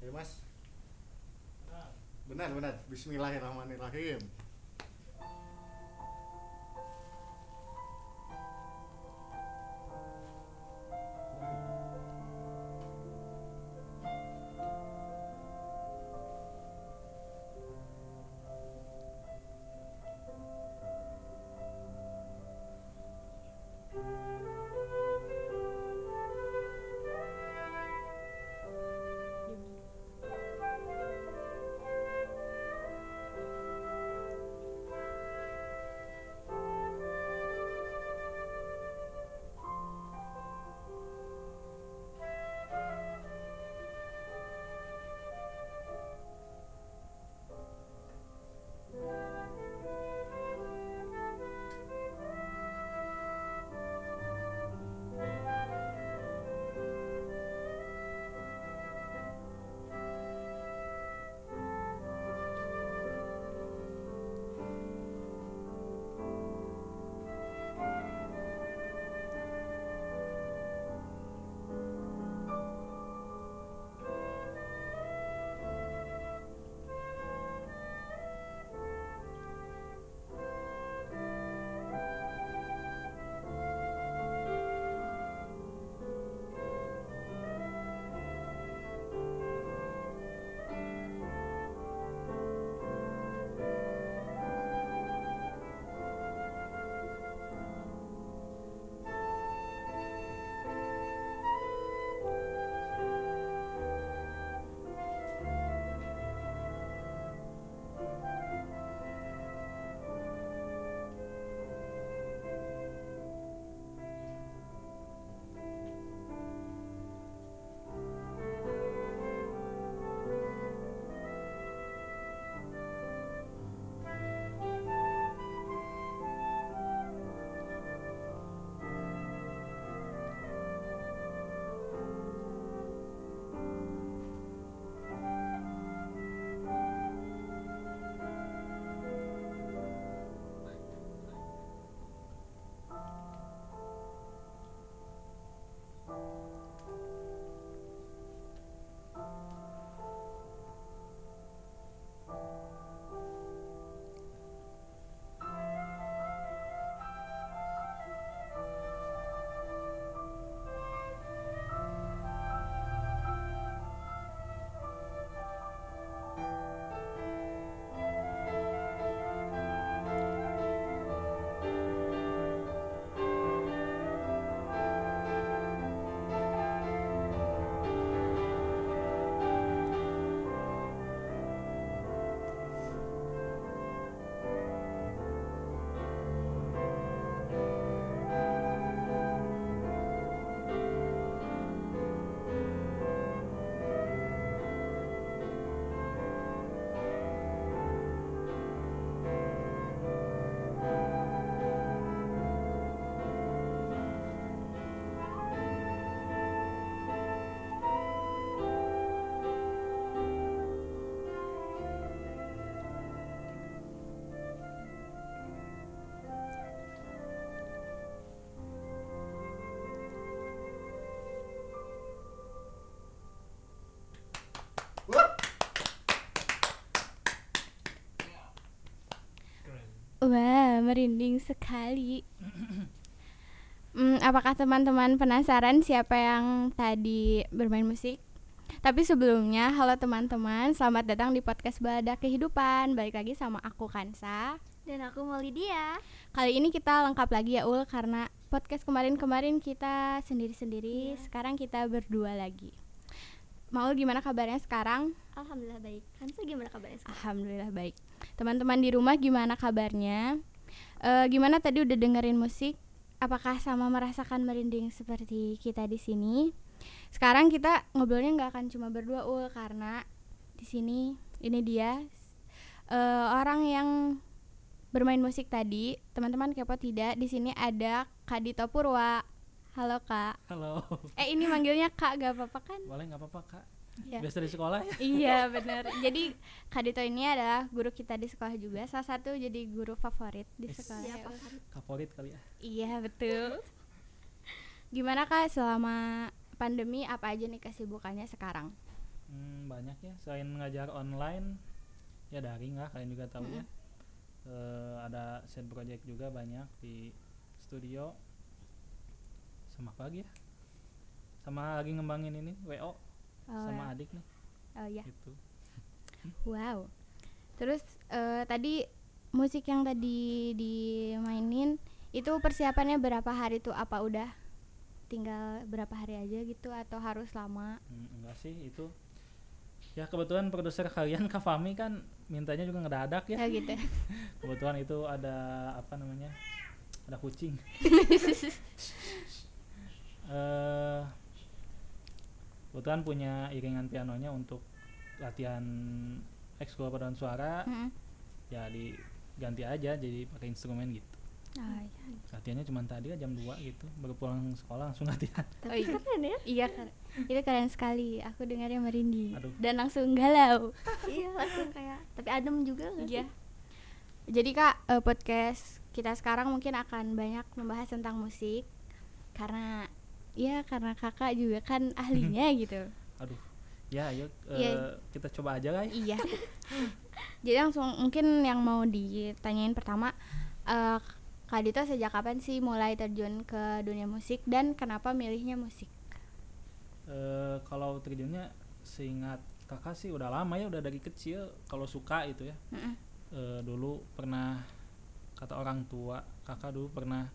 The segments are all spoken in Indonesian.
Ya mas. Benar benar. Bismillahirrahmanirrahim. Wah, merinding sekali. Hmm, apakah teman-teman penasaran siapa yang tadi bermain musik? Tapi sebelumnya, halo teman-teman, selamat datang di podcast Balada Kehidupan. Balik lagi sama aku Kansa. Dan aku mau Lydia. Kali ini kita lengkap lagi ya Ul karena podcast kemarin-kemarin kita sendiri-sendiri, Iya. sekarang kita berdua lagi. Maul gimana kabarnya sekarang? Alhamdulillah baik. Kansa gimana kabarnya sekarang? Alhamdulillah baik. Teman-teman di rumah gimana kabarnya? Eh, gimana tadi udah dengerin musik? Apakah sama merasakan merinding seperti kita di sini? Sekarang kita ngobrolnya nggak akan cuma berdua ul karena di sini ini dia eh, orang yang bermain musik tadi. Teman-teman kepo tidak? Di sini ada Kak Dito Purwa. Halo Kak. Halo. Eh ini manggilnya Kak gak apa-apa kan? Boleh nggak apa-apa kak? Ya. Biasa di sekolah ya? iya benar. Jadi Kak Dito ini adalah guru kita di sekolah juga. Salah satu jadi guru favorit di Yes. sekolah. Siapa? Kapolit kali ya? Iya betul. Gimana Kak selama pandemi apa aja nih kesibukannya sekarang? Hmm, banyak ya. Selain ngajar online, ya daring lah kalian juga tahu ya. Eh, ada set project juga banyak di studio. Sama apa lagi ya? Sama lagi ngembangin ini WO Oh, sama adik nih oh ya. gitu. Wow. Terus eh, tadi musik yang tadi dimainin itu persiapannya berapa hari tuh? Apa udah tinggal berapa hari aja gitu atau harus lama? Hmm, enggak sih itu ya kebetulan produser kalian Kak Fami kan mintanya juga ngedadak ya Ya gitu. kebetulan itu ada apa namanya ada kucing eh kebetulan punya iringan pianonya untuk latihan ekskul paduan suara Mm-mm. ya diganti aja jadi pakai instrumen gitu Oh, iya. latihannya cuma tadi jam 2 gitu baru pulang sekolah langsung latihan Oh, iya. Keren ya? Iya, keren. itu keren sekali. Aku dengarnya merinding Aduh. dan langsung galau. iya langsung kayak tapi adem juga sih? Iya. Jadi kak eh, podcast kita sekarang mungkin akan banyak membahas tentang musik karena ya karena kakak juga kan ahlinya gitu. aduh ya ayo Iya. kita coba aja lah ya Iya. Jadi langsung mungkin yang mau ditanyain pertama eh Kak Dito sejak kapan sih mulai terjun ke dunia musik dan kenapa milihnya musik? Eh, kalau terjunnya seingat kakak sih udah lama ya udah dari kecil kalau suka itu ya Mm-mm. Eh, dulu pernah kata orang tua kakak dulu pernah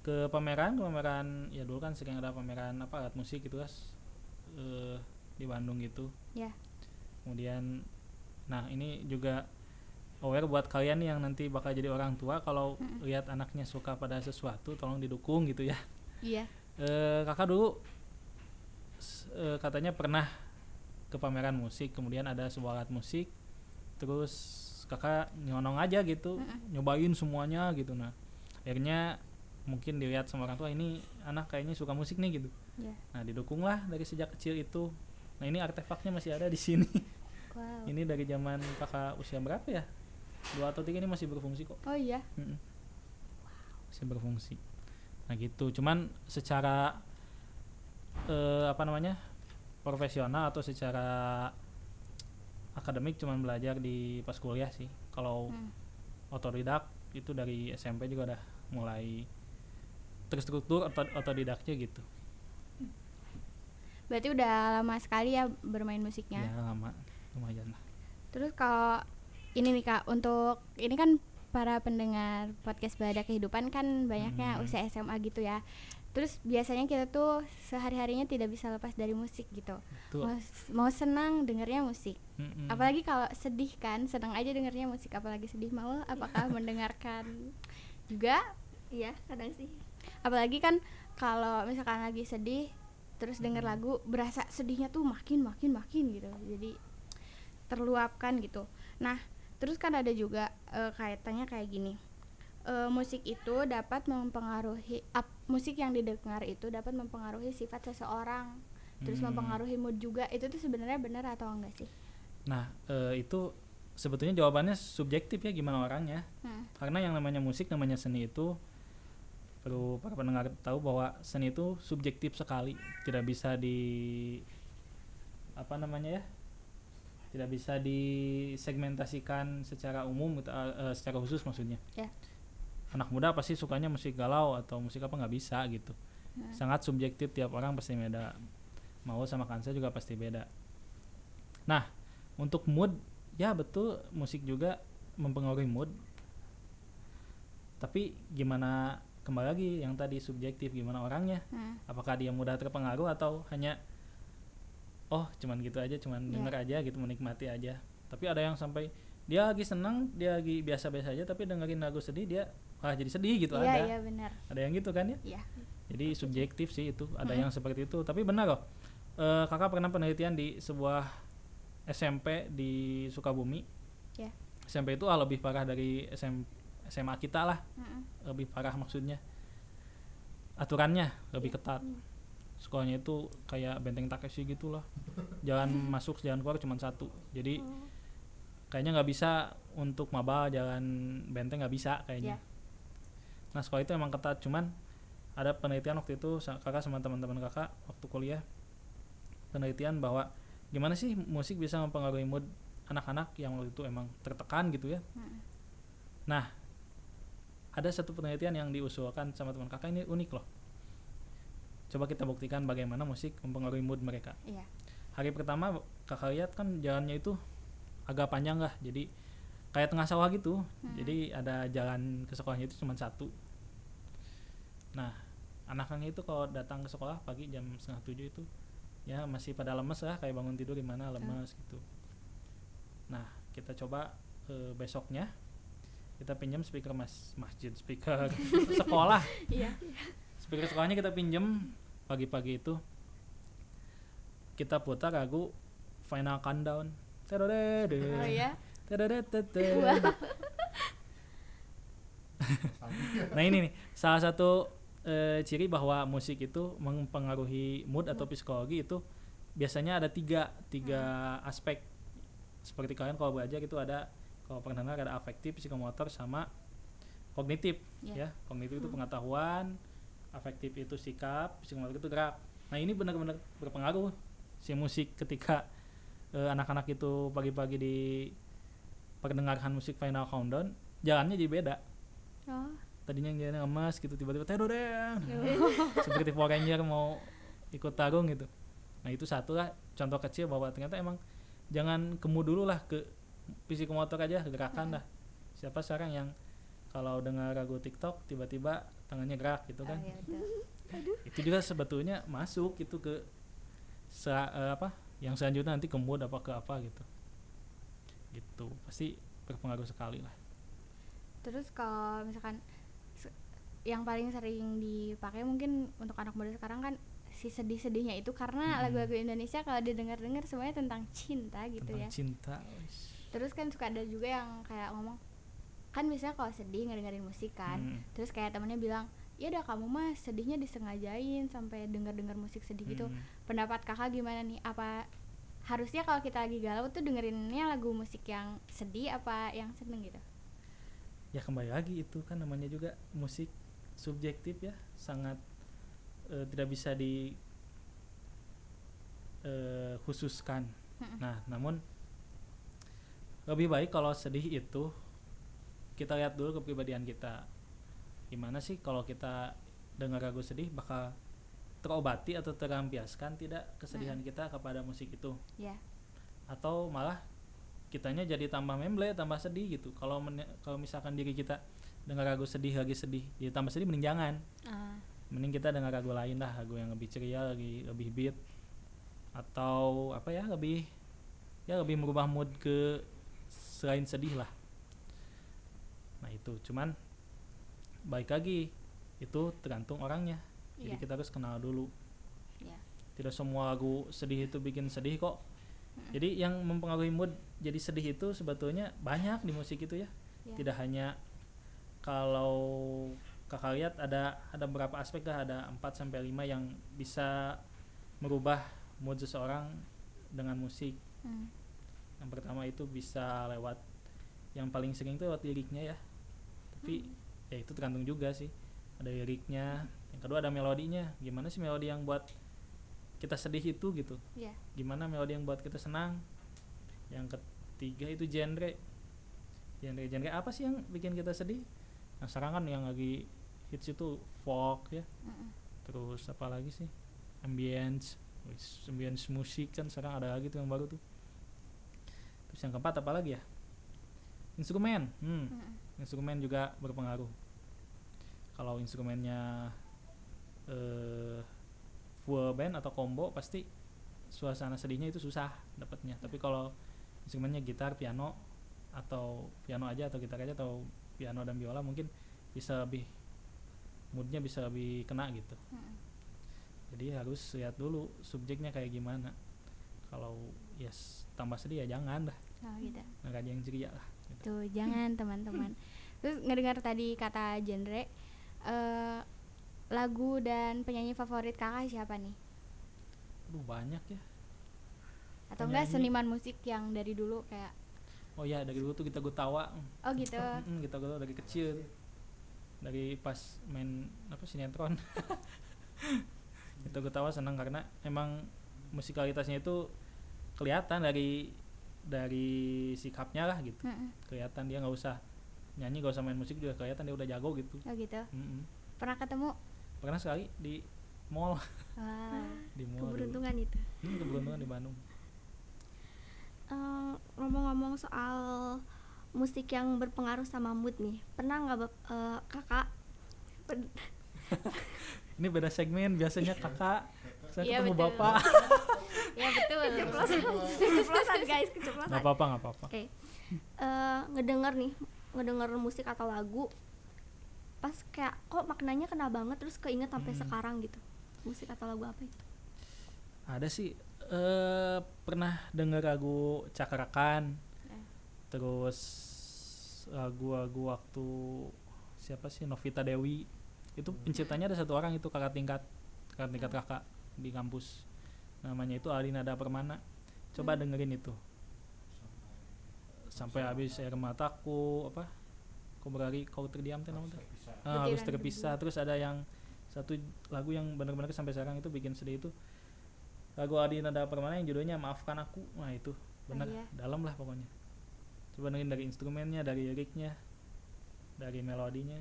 ke pameran ke pameran ya dulu kan sering ada pameran apa alat musik gitu guys eh, di Bandung gitu Ya. kemudian nah ini juga aware buat kalian nih yang nanti bakal jadi orang tua kalau Mm-mm. lihat anaknya suka pada sesuatu tolong didukung gitu ya Iya. Eh, kakak dulu eh, katanya pernah ke pameran musik kemudian ada sebuah alat musik terus kakak nyonong aja gitu Mm-mm. nyobain semuanya gitu nah akhirnya mungkin dilihat sama orang tua ini anak kayaknya suka musik nih gitu Ya. nah didukung lah dari sejak kecil itu nah ini artefaknya masih ada di sini Wow. ini dari zaman kakak usia berapa ya dua atau tiga ini masih berfungsi kok Oh iya. Mm-mm. masih berfungsi nah gitu cuman secara eh, apa namanya profesional atau secara akademik cuman belajar di pas kuliah sih kalau Hmm. otodidak itu dari SMP juga udah mulai terstruktur oto- otodidaknya gitu Berarti udah lama sekali ya bermain musiknya. ya lama lumayan lah Terus kalau ini nih kak, untuk ini kan para pendengar podcast Bada Kehidupan kan banyaknya Hmm. usia SMA gitu ya. Terus biasanya kita tuh sehari-harinya tidak bisa lepas dari musik gitu. Tuh. Mau, mau senang dengernya musik. Mm-mm. Apalagi kalau sedih kan, senang aja dengernya musik. Apalagi sedih mau apakah mendengarkan juga? Iya kadang sih. Apalagi kan kalau misalkan lagi sedih terus denger Hmm. lagu berasa sedihnya tuh makin makin makin gitu. Jadi terluapkan gitu. Nah, terus kan ada juga eh, kaitannya kayak gini. Eh, musik itu dapat mempengaruhi ap- musik yang didengar itu dapat mempengaruhi sifat seseorang. Terus Hmm. mempengaruhi mood juga. Itu tuh sebenarnya benar atau enggak sih? nah eh, itu sebetulnya jawabannya subjektif ya gimana orangnya Hmm. karena yang namanya musik namanya seni itu perlu para pendengar tahu bahwa seni itu subjektif sekali. Tidak bisa di apa namanya ya tidak bisa disegmentasikan secara umum gitu, eh, secara khusus maksudnya. Ya. anak muda pasti sukanya musik galau atau musik apa nggak bisa gitu. Hmm. sangat subjektif tiap orang pasti beda. Mau sama kansa juga pasti beda. Nah untuk mood ya betul musik juga mempengaruhi mood. Tapi gimana kembali lagi yang tadi subjektif gimana orangnya Hmm. apakah dia mudah terpengaruh atau hanya oh cuman gitu aja cuman Ya. denger aja gitu menikmati aja tapi ada yang sampai dia lagi senang dia lagi biasa-biasa aja tapi dengerin lagu sedih dia wah jadi sedih gitu Iya, ada iya benar. ada yang gitu kan ya Iya. jadi subjektif sih itu ada Mm-mm. yang seperti itu tapi benar loh Eh, kakak pernah penelitian di sebuah SMP di Sukabumi Ya. SMP itu ah, lebih parah dari SM, SMA kita lah. Mm-mm. lebih parah maksudnya. Aturannya lebih ketat. Sekolahnya itu kayak benteng Takeshi gitu lah jalan masuk jalan keluar cuma satu. Jadi kayaknya nggak bisa untuk maba jalan benteng nggak bisa kayaknya. Ya. nah sekolah itu emang ketat. Cuman ada penelitian waktu itu kakak sama teman-teman kakak waktu kuliah penelitian bahwa gimana sih musik bisa mempengaruhi mood anak-anak yang waktu itu emang tertekan gitu ya. Mm. nah ada satu penelitian yang diusulkan sama teman kakak ini unik loh. Coba kita buktikan bagaimana musik mempengaruhi mood mereka. Iya. hari pertama kakak lihat kan jalannya itu agak panjang lah jadi kayak tengah sawah gitu. Hmm. jadi ada jalan ke sekolahnya itu cuma satu. Nah anak-anaknya itu kalau datang ke sekolah pagi jam setengah tujuh itu ya masih pada lemes lah kayak bangun tidur gimana lemes gitu. Nah kita coba eh, besoknya kita pinjam speaker mas masjid speaker sekolah Iya. speaker sekolahnya kita pinjem pagi-pagi itu kita putar lagu Final Countdown Tadadada. Oh ya. Wah. nah ini nih salah satu eh, ciri bahwa musik itu mempengaruhi mood atau psikologi itu biasanya ada tiga tiga aspek seperti kalian kalau belajar itu ada kalau dengar ada afektif psikomotor sama kognitif Iya. ya. Kognitif itu pengetahuan afektif itu sikap psikomotor itu gerak. Nah ini benar-benar berpengaruh si musik ketika eh, anak-anak itu pagi-pagi di perdengarkan musik final countdown jalannya jadi beda. Oh. tadinya jalannya emas gitu tiba-tiba tedodeng seperti Power Ranger mau ikut tarung gitu. Nah itu satu lah contoh kecil bahwa ternyata emang jangan kemu dulu lah ke psikomotor aja gerakan dah. Siapa sekarang yang kalau dengar lagu TikTok tiba-tiba tangannya gerak gitu kan? Oh, iya, itu juga sebetulnya masuk itu ke se- eh, apa yang selanjutnya nanti ke mood apa ke apa gitu. Gitu. Pasti berpengaruh sekali lah. Terus kalau misalkan yang paling sering dipakai mungkin untuk anak muda sekarang kan si sedih-sedihnya itu karena Hmm. lagu-lagu Indonesia kalau didengar-dengar semuanya tentang cinta gitu tentang ya. cinta. Terus kan suka ada juga yang kayak ngomong kan biasanya kalau sedih ngedengerin musik kan. Hmm. Terus kayak temennya bilang, "Ya udah kamu mah sedihnya disengajain sampai denger-denger musik sedih gitu." Hmm. Pendapat Kakak gimana nih? Apa harusnya kalau kita lagi galau tuh dengerinnya lagu musik yang sedih apa yang seneng gitu? ya kembali lagi itu kan namanya juga musik subjektif ya sangat eh, tidak bisa di eh, khususkan nah namun lebih baik kalau sedih itu kita lihat dulu kepribadian kita. Gimana sih kalau kita dengar lagu sedih bakal terobati atau terampiaskan tidak kesedihan kita kepada musik itu? Ya. atau malah kitanya jadi tambah memble tambah sedih gitu. Kalau kalau misalkan diri kita dengar lagu sedih lagi sedih jadi tambah sedih mending jangan. Ah, mending kita dengar lagu lain dah lagu yang lebih ceria lagi lebih beat. Atau apa ya lebih ya lebih merubah mood ke selain sedih lah. Nah itu. Cuman baik lagi itu tergantung orangnya. Jadi Iya. kita harus kenal dulu. Ya. tidak semua lagu sedih itu bikin sedih kok. Jadi yang mempengaruhi mood jadi sedih itu sebetulnya banyak di musik itu ya. Ya. tidak hanya kalau kakak lihat ada ada beberapa aspek lah. Ada 4 sampai 5 yang bisa merubah mood seseorang dengan musik. Hmm. Yang pertama itu bisa lewat yang paling sering itu lewat liriknya ya. Tapi ya itu tergantung juga sih. Ada liriknya yang kedua ada melodinya. Gimana sih melodi yang buat kita sedih itu gitu? Ya. gimana melodi yang buat kita senang? Yang ketiga itu genre. Genre genre apa sih yang bikin kita sedih? Nah sekarang kan yang lagi hits itu folk ya. Mm-mm. terus apa lagi sih? Ambience. Ambience musik kan sekarang ada lagi tuh yang baru tuh terus yang keempat apa lagi ya? Instrumen. Hmm. Mm-mm. instrumen juga berpengaruh. Kalau instrumennya eh full band atau combo pasti suasana sedihnya itu susah dapatnya. Tapi kalau instrumennya gitar piano atau piano aja atau gitar aja atau piano dan biola mungkin bisa lebih moodnya bisa lebih kena gitu. Mm-mm. jadi harus lihat dulu subjeknya kayak gimana kalau yes tambah sedih ya jangan dah Oh, gitu. nggak ada yang ceria lah gitu. Tuh, jangan teman-teman. Terus ngedengar tadi kata genre eh lagu dan penyanyi favorit Kakak siapa nih? Aduh banyak ya Atau enggak seniman musik yang dari dulu kayak oh ya dari dulu tuh kita gutawa Oh gitu. Kita gutawa dari kecil dari pas main apa sinetron kita gutawa senang karena emang musikalitasnya itu kelihatan dari dari sikapnya lah gitu. Mm-mm. kelihatan dia nggak usah nyanyi nggak usah main musik juga kelihatan dia udah jago gitu. Oh gitu? Mm-mm. pernah ketemu? Pernah sekali di mall. Wah di mall dulu. keberuntungan itu. Hmm, keberuntungan di Bandung. Eh, ngomong-ngomong soal musik yang berpengaruh sama mood nih pernah nggak eh, kakak? Ini beda segmen biasanya kakak. Saya Iya, ketemu betul. bapak. Ya betul keceplosan guys keceplosan nggak apa-apa nggak apa-apa. Oke, Eh, ngedenger nih, ngedenger musik atau lagu, pas kayak kok maknanya kena banget terus keinget sampai Hmm. sekarang gitu. Musik atau lagu apa itu? ada sih. Eh pernah dengar lagu cakrakan Eh. terus lagu-lagu waktu siapa sih Novita Dewi. Itu penciptanya ada satu orang itu kakak tingkat kakak tingkat kakak di kampus namanya itu Alinada Permana coba dengerin itu. Sampai habis air mataku apa kau berlari kau terdiam teh namanya ah, harus terpisah. terus ada yang satu lagu yang benar-benar sampai sekarang itu bikin sedih itu. Lagu Adi Nada Permana yang judulnya Maafkan Aku. Nah itu. Benar iya. dalam lah pokoknya. Coba dengerin dari instrumennya dari liriknya dari melodinya.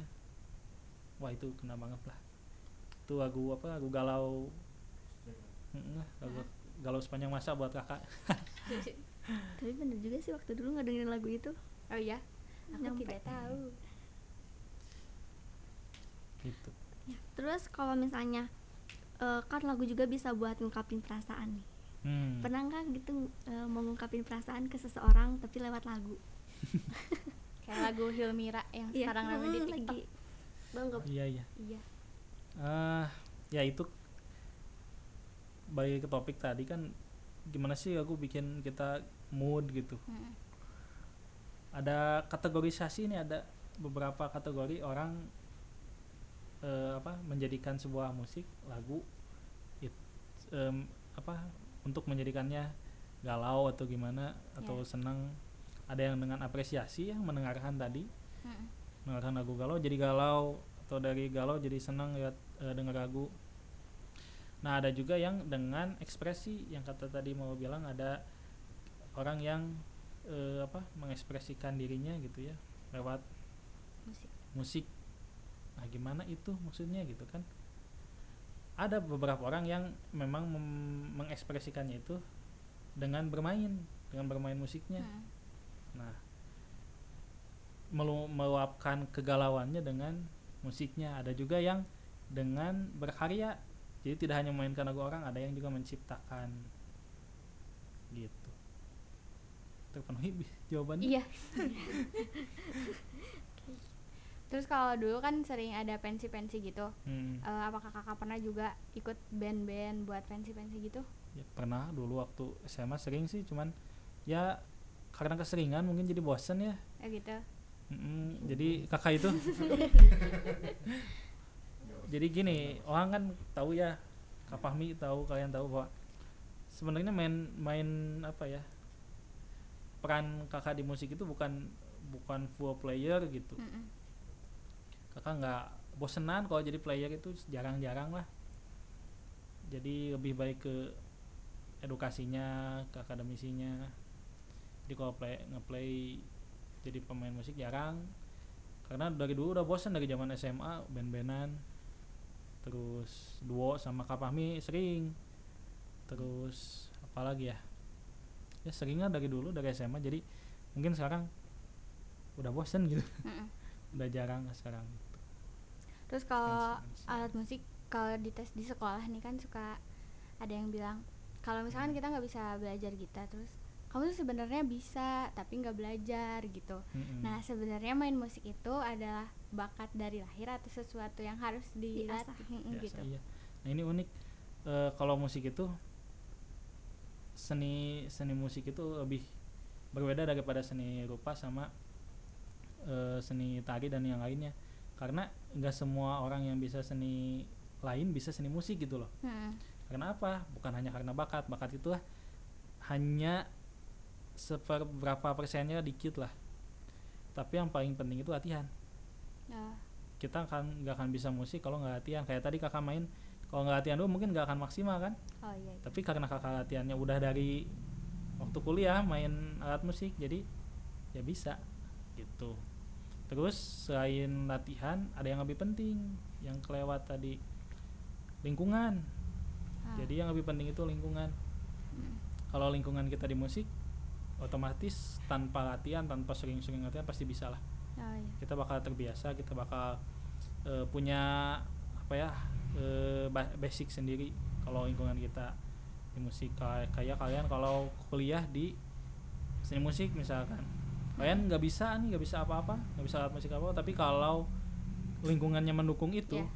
Wah itu kena banget lah. Itu lagu apa lagu galau Lagu galau sepanjang masa buat kakak Tapi bener juga sih waktu dulu ngedengerin lagu itu. oh ya aku Nyampe. tidak tahu gitu Terus kalau misalnya eh, kan lagu juga bisa buat ngungkapin perasaan nih. hmm. Pernah nggak gitu eh, mau ngungkapin perasaan ke seseorang tapi lewat lagu? kayak lagu Hilmira yang Iya, sekarang ramai di hmm, TikTok lagi banget. iya iya Iya. ah ya itu balik ke topik tadi kan gimana sih aku bikin kita mood gitu Mm. ada kategorisasi nih ada beberapa kategori orang eh, apa menjadikan sebuah musik lagu it- em, apa untuk menjadikannya galau atau gimana atau Ya. senang ada yang dengan apresiasi yang mendengarkan tadi Mm. mendengarkan lagu galau jadi galau atau dari galau jadi senang lihat eh, dengar lagu nah ada juga yang dengan ekspresi yang kata tadi mau bilang ada orang yang eh, apa mengekspresikan dirinya gitu ya lewat musik musik nah gimana itu maksudnya gitu kan ada beberapa orang yang memang mem- mengekspresikannya itu dengan bermain dengan bermain musiknya Mm. Nah, melu- meluapkan kegalauannya dengan musiknya. Ada juga yang dengan berkarya. Jadi tidak hanya memainkan lagu orang, ada yang juga menciptakan. Gitu. Terpenuhi jawabannya? iya terus kalau dulu kan sering ada pensi-pensi gitu Hmm, Eh, apakah kakak pernah juga ikut band-band buat pensi-pensi gitu ya pernah dulu waktu SMA sering sih, cuman ya karena keseringan mungkin jadi bosen ya. ya gitu Mm-mm, jadi kakak itu jadi gini orang kan tahu ya Kak Fahmi tahu kalian tahu bahwa sebenarnya main main apa ya peran kakak di musik itu bukan bukan full player gitu. Mm-mm. kakak nggak bosenan kalau jadi player itu jarang-jarang lah. Jadi lebih baik ke edukasinya ke akademisinya. Jadi kalau play ngeplay jadi pemain musik jarang. Karena dari dulu udah bosan dari zaman SMA band-bandan terus duo sama Kak Fahmi sering. Terus apalagi ya? Ya seringnya dari dulu dari SMA jadi mungkin sekarang udah bosan gitu. Mm-mm. udah jarang sekarang terus kalau alat musik kalau dites di sekolah nih kan suka ada yang bilang kalau misalkan kita nggak bisa belajar gitar terus kamu tuh sebenarnya bisa tapi nggak belajar gitu. Mm-mm. nah sebenarnya main musik itu adalah bakat dari lahir atau sesuatu yang harus dilatih Biasa, gitu. Iya. Nah ini unik. Eh, kalau musik itu seni seni musik itu lebih berbeda daripada seni rupa sama eh, seni tari dan yang lainnya. Karena nggak semua orang yang bisa seni lain bisa seni musik gitu loh. Mm, karena apa? Bukan hanya karena bakat. Bakat itu lah hanya seberapa persennya dikit lah. Tapi yang paling penting itu latihan oh, kita akan nggak akan bisa musik kalau nggak latihan. Kayak tadi kakak main kalau nggak latihan dulu mungkin nggak akan maksimal kan? Oh iya, iya. tapi karena kakak latihannya udah dari waktu kuliah main alat musik jadi ya bisa gitu. Terus selain latihan ada yang lebih penting yang kelewat tadi lingkungan. Ah. jadi yang lebih penting itu lingkungan. Hmm. kalau lingkungan kita di musik otomatis tanpa latihan tanpa sering-sering latihan pasti bisa lah Oh, iya. kita bakal terbiasa kita bakal eh, punya apa ya ba- basic sendiri kalau lingkungan kita di musik kayak kayak kalian kalau kuliah di seni musik misalkan kalian nggak bisa nih nggak bisa apa-apa nggak bisa alat musik apa tapi kalau lingkungannya mendukung itu Iya.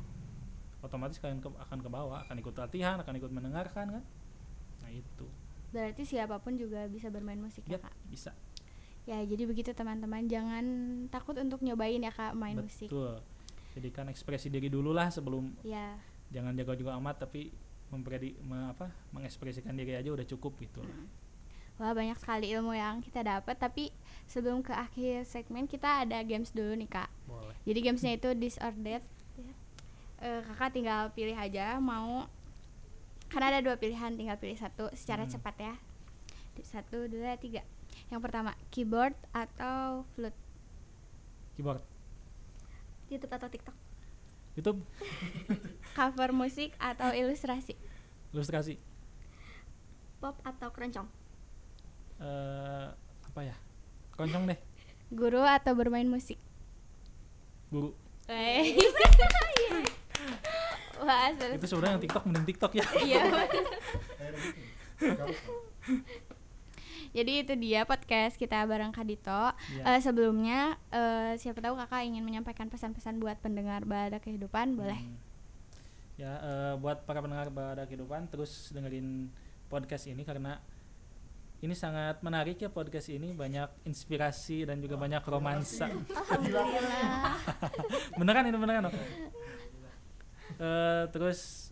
otomatis kalian ke- akan ke bawah akan ikut latihan akan ikut mendengarkan kan nah itu Berarti siapa pun juga bisa bermain musik ya, ya Kak. bisa Ya, jadi begitu teman-teman, jangan takut untuk nyobain ya Kak main musik. betul jadikan ekspresi diri dulu lah sebelum Ya. jangan jago juga amat tapi mempredi me- apa mengekspresikan diri aja udah cukup gitu lah. Hmm. Wah, banyak sekali ilmu yang kita dapat, tapi sebelum ke akhir segmen kita ada games dulu nih, Kak. boleh Jadi gamesnya itu. Ya. Eh, kakak tinggal pilih aja mau karena ada dua pilihan, tinggal pilih satu secara Hmm. cepat ya. Satu, dua, tiga. Yang pertama, keyboard atau flute? keyboard YouTube atau TikTok YouTube Cover musik atau ilustrasi? ilustrasi pop atau keroncong eh apa ya keroncong deh Guru atau bermain musik? guru Eh. Wah, seru. itu sebenarnya yang TikTok mending TikTok ya Iya. Kayak gitu. Gak apa. Jadi itu dia podcast kita bareng Kadito. Iya. Eh, sebelumnya eh, siapa tahu kakak ingin menyampaikan pesan-pesan buat pendengar Balada Kehidupan, boleh? Hmm. ya eh, buat para pendengar pada kehidupan terus dengerin podcast ini karena ini sangat menarik ya podcast ini banyak inspirasi dan juga banyak romansa alhamdulillah beneran ini beneran loh. Eh, terus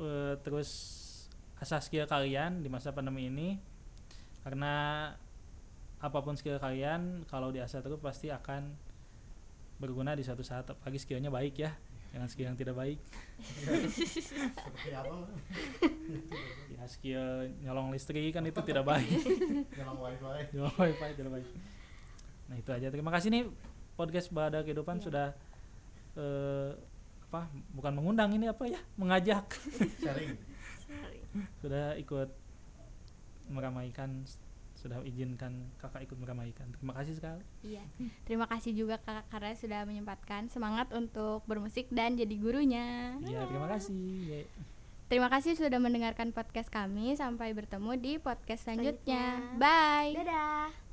eh, terus asah skill kalian di masa pandemi ini karena apa pun skill kalian kalau diasah terus pasti akan berguna di suatu saat apalagi skillnya baik ya jangan skill yang tidak baik Seperti apa? ya skill nyolong listrik kan itu tidak baik Nyolong wifi. nyolong wifi tidak baik nah itu aja terima kasih nih podcast Bada Kehidupan Iya. sudah eh, apa bukan mengundang ini apa ya mengajak Sharing. sudah ikut meramaikan sudah izinkan kakak ikut meramaikan terima kasih sekali Iya. Terima kasih juga kakak karena sudah menyempatkan semangat untuk bermusik dan jadi gurunya. iya terima kasih Ye. Terima kasih sudah mendengarkan podcast kami. Sampai bertemu di podcast selanjutnya. Selanjutnya. Bye. dadah